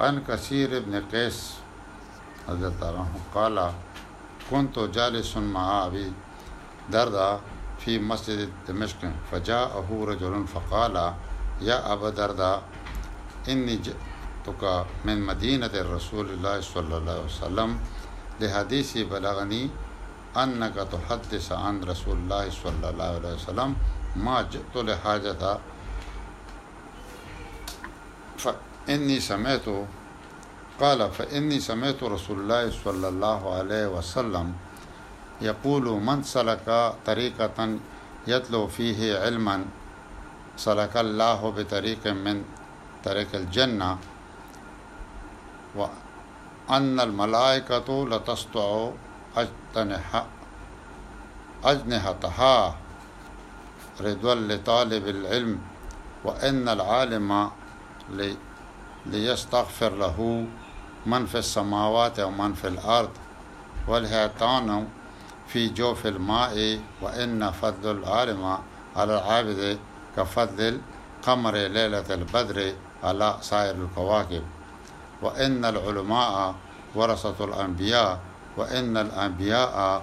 عن كثير بن قيس رضي الله عنه قال كنت جالس مع أبي دردة في مسجد دمشق فجاءه رجل فقال يا أبا دردة إني جئتك من مدينة رسول الله صلى الله عليه وسلم لحديث بلغني أنك تحدث عن رسول الله صلى الله عليه وسلم ما جئت لحاجة فإني سمعت قال فإني سمعت رسول الله صلى الله عليه وسلم يقول من سلك طريقة يتلو فيه علما سلك الله بطريق من طريق الجنة وأن الملائكة لتسطع أجنحتها رضوا لطالب العلم وإن العالم ليستغفر له من في السماوات ومن في الأرض والهيطان في جوف الماء وإن فضل العالم على العابد كفضل قمر ليلة البدر على سائر الكواكب وإن العلماء ورثة الأنبياء وإن الأنبياء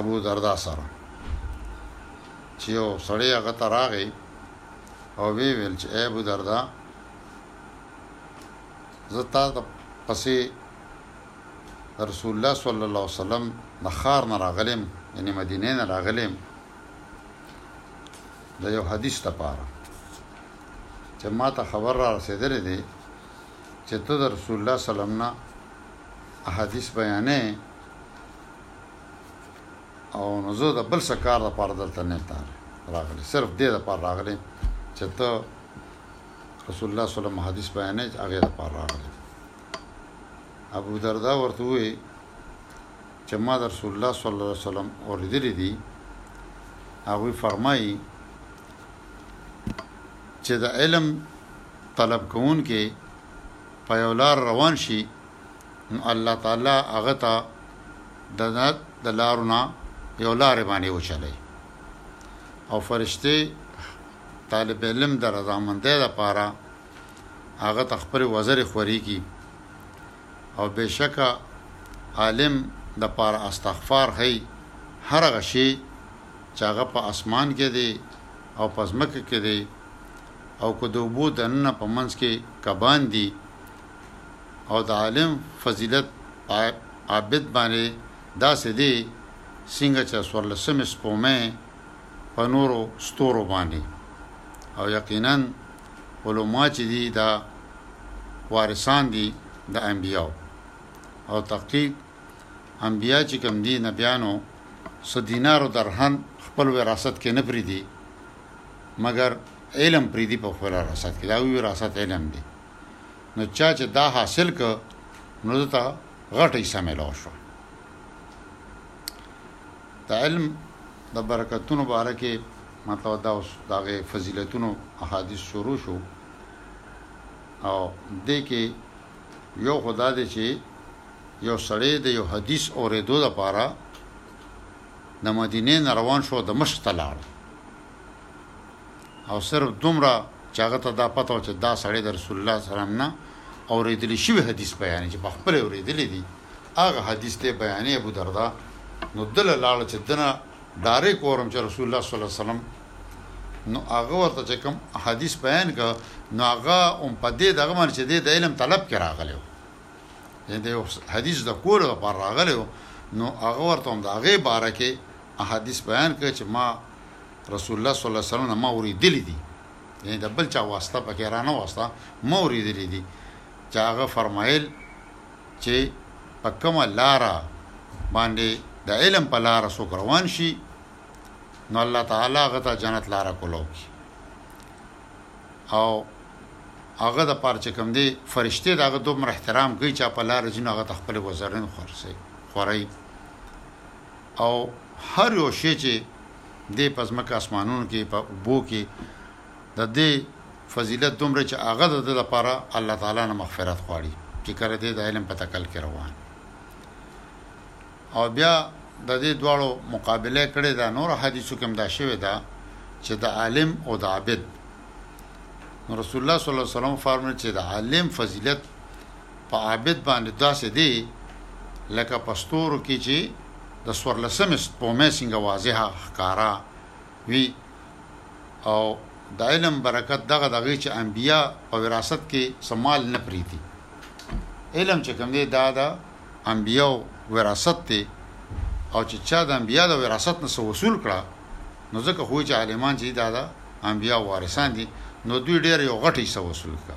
ابو دردا سره چې یو سړی هغه ته راغی او وی ویل چې اے ابو دردا زه تا ته پسې رسول الله صلی الله علیه وسلم د خار نه راغلم یعنی مدینه نه راغلم د یو حدیث لپاره چې ما ته خبر را رسېدلې دی چې ته د رسول الله صلی الله علیه وسلم نه احادیث بیانې او نو زه د بل څه کار لپاره دلته نه تار راغلی صرف دې لپاره راغلی چې ته رسول الله صلی الله علیه وسلم حدیث بیانې هغه لپاره راغلی ابو دردا ورته وی چې ما رسول الله صلی الله علیه وسلم اوریدلې دي هغه فرمایي چې د علم طلب کوون کې په یو لار روان شي نو الله تعالی هغه ته دجنت د لارو نه یو لارې باندې وچلئ او فرشتې طالب علم د رضامندۍ لپاره هغه ته خپل وزرې خوري کی او بشکه عالم د پاره استغفار هي هر هغه شی چې هغه په اسمان کې دی او په ځمکه کې دی او که د اوبو دننه په منځ کې کبان دي او د عالم فضیلت په عابد باندې داسې دی څنګه چې څوارلسمې سپومۍ په نورو ستورو باندې او یقینا علما چې دي دا وارثان دي د انبیاو او تحقیق انبیا چې کوم دي نبیانو څه دینار او درهم خپل وراثت کې نه پریدي مګر علم پریدي په خپل وراثت کې دا وی وراثت علم دی نو چا چې دا حاصل ک نو دته غټه حصہ ملو شو د علم د برکتونو باره کې مطلب دا اوس دغه فضیلتونو احادیث شروع شو او د کې یو خدا دې چې یو سړی د یو حدیث اورېدو لپاره د مدینې روان شو د مشتلاړ او صرف دومره چې هغه ته دا پته وه چې دا سړی د رسول الله صلی الله علیه وسلم نه اورېدل شوی حدیث بیانوي چې پخپله یې اورېدلی دی هغه حدیث دی بیانوي ابو دردا نو ده له لاړه چې دنه ډارېک وورم چې رسول الله صلی الله علیه وسلم نو هغه ورته چې کوم حدیث بیان کړ نو هغه هم په دې دغه باندې چې دی د علم طلب کې راغلی و یعنې د یو حدیث د کولو لپاره راغلی و نو هغه ورته هم د هغې باره کې حدیث بیان کړ چې ما رسول الله صلی الله علیه وسلم ما اوریدلی دي یعنی د بل چا واسطه پکې را نه واسطه ما اوریدلی دي چې هغه فرمایل چې په کومه لاره باندې د علم په لاره سو روان شي نو الله تعالی هغه ته جنت لاره کولو کی او هغه د پاره چې کوم دی فرشته دغه دومره احترام کوي چې په لار جن هغه تخپل وزرن خورسي خوري او هر یو شی چې دی په ځمکه اسمانونو کې په اوبو کې د دی فضیلت دومره چې هغه د ده لپاره الله تعالی نه مغفرت غواړي چې کله دی د علم په تکل کې روان او بیا د دې دواړو مقابله کړې ده نور حدیثو کې دا شوی ده چې د عالم او د عابد نو رسول الله صلی الله علیه وسلم فرمایي چې د عالم فضیلت په عابد باندې داسې دې لکه په ستورو کې چې د څورلسمې سپومې څنګه واضحه، ښکاره، وي او د علم برکت دغه دغې چې انبياء په وراثت کې څه مال نه پرېږدي. علم چې کوم دی دا د انبياو وراثت دی او چې چا د انبياء د وراثت نه څه وصول کړه نو ځکه خو چې عالمان چې دا د انبياو وارثان دي نو دوی ډېر یو غټ حصه وصول کړه.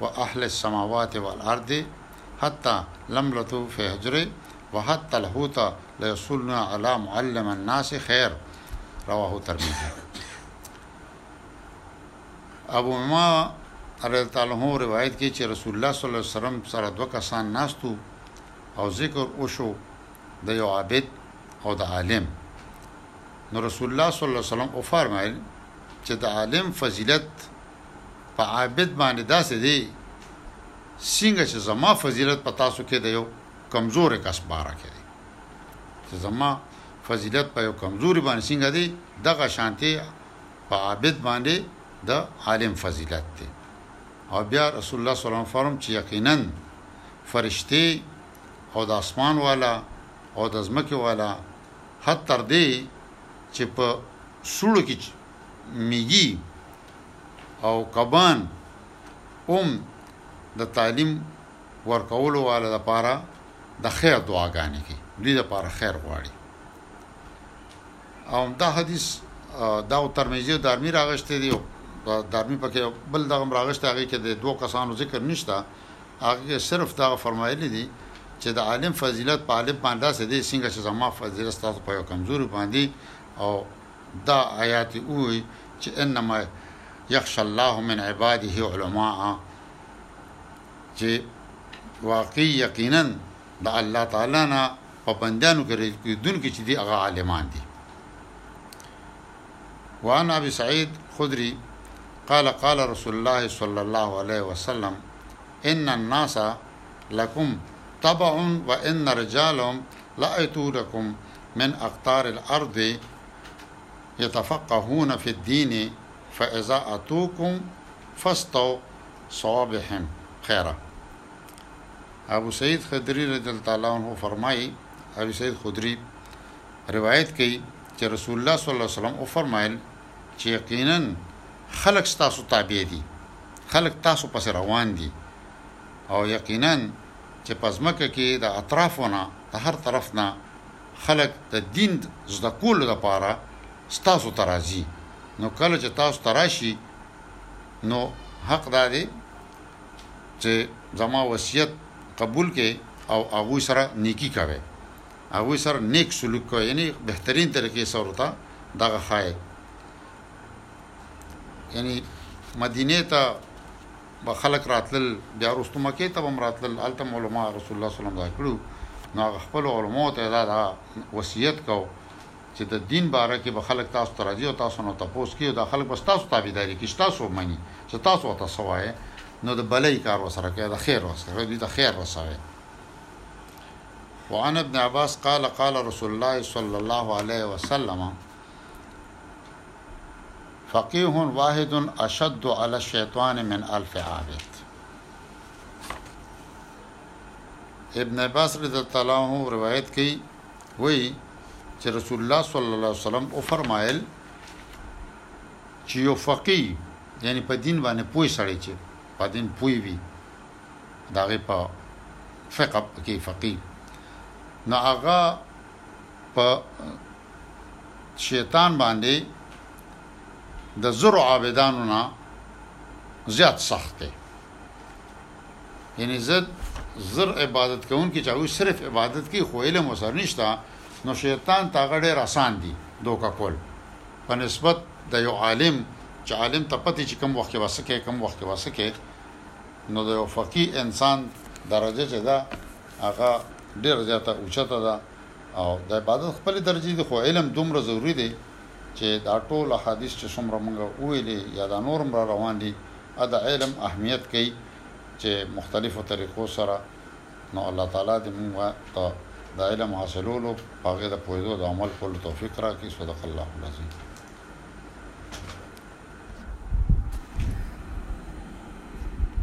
واهل السماوات والارض حتی لملة فی حجر وحتی الحوت لیصلن علی معلم الناس خیر رواه ترمذی ابو امامه رضی الله عنه روایت کوي چې رسول الله صلی الله علیه وسلم سره دوه کسان ناستو او ذکر وشو د یو عابد او د عالم نو رسول الله صلی الله علیه وسلم او فرمایل چې د عالم فضیلت په عابد باندې داسې دی څنګه چې زما فضیلت په تاسو کې د یو کمزورې کس باره کې دی چې زما فضیلت په یو کمزوري باندې څنګه دی دغه شانتي په عابد باندې د عالم فضیلت دی او بیا رسول الله صلی الله علیه وسلم چې یقینا فرشتي او د اسمان والا او د زمکه والا حتی تر دې چې په سړو کې میږي او کبان هم د تعلیم ورکولو والا لپاره د خیر دعاګانې کوي دوی لپاره خیر غواړي او دا حدیث دا ترمذی او دارمی راغشته دی دارمی پکې بل دغه راغشته هغه کې د دوه کسانو ذکر نشته هغه صرف دا فرمایلی دی چې د عالم فضیلت په عالم باندې داسې دی څنګه چې زما فضیلت تاسو په یو کمزوري باندې او دا آیات ووی چه انما یخشی الله من عباده علماء چه واقعی یقینا د الله تعالی نه په بندیانو کې رجکیدونکي چې دي هغه عالمان دي وعن ابي سعيد خدري قال قال رسول الله صلى الله عليه وسلم ان الناس لكم تبع وان رجالهم لا يتونكم من اقطار الارض یتفقهون فی الدین فاذا اتوکم فاستو صوابهم خیرا ابو سعید خدری رضی الله تعالی عنہ فرمایي ابو سعید خدری روایت کوي چې رسول الله صلی الله علیه وسلم او فرمایل چې یقینا خلق ستاسو تابع دي خلق تاسو پس روان دي او یقینا چې پزمکه کې د اطرافونه د هر طرف نه خلک د دین زده کولو لپاره ستاسو ته راځي نو کله چې تاسو ته راشي نو حق دا دی چې زما وصیت قبول کړئ او هغوی سره نیکی کوئ هغوی سره نیک سلوک کوئ یعنی بهترین طریقې سره ورته دغه ښایئ یعنی مدینې ته به خلک راتلل بیا وروسته مکې ته به هم راتلل هلته هم علما رسول الله صلی الله علیه وسلم ځای کړي وو نو هغه خپلو علماوو ته یې دا دا وصیت کاوه چې د دین باره کې به خلک تاسو ته راځي او تاسو نه تپوس کوي او دا خلک به ستاسو تابعداري کوي چې تاسو مني چې تاسو ورته څه وایئ نو د بلۍ کار ورسره کوئ د خیر ورسره دوی ته خیر رسوئ وعن ابن عباس قال قال رسول الله صلى الله عليه وسلم فقیه واحد اشد علی الشیطان من الف عابد ابن عباس رضی الله عنه روایت کوي وایي چې رسول الله صلی الله علیه وسلم او فرمایل چې یو فقی یعنی په دین باندې پوي سړی چې په دین پوي وي داغه په فقه کې فقی نو هغه په شیطان باندې د زرو عابدانو نه زیات سخت دی یعنی زد زر عبادت کوونکي چې هغوی صرف عبادت کوي خو علم ورسره نشته نو شیطان ته هغه ډېر اسان دي دوکه کول په نسبت د یو عالم چې عالم ته پته چې کم وخت کې وسکه کم وخت کې وسکه نو د یو فقی انسان درجه چې ده هغه ډېر زیاته اوچته ده او د عبادت خپلې درجې دي خو علم دومره ضروري دی چې دا ټول احادیث چې څومره موږ وویلې یا دا نور هم را روان دي هغه د علم اهمیت کوي چې مختلفو طریقو سره نو الله تعالی دې موږ ته د علم حاصلولو په هغې د پوهېدو د عمل کولو توفیق راکړي صدق الله العظیم.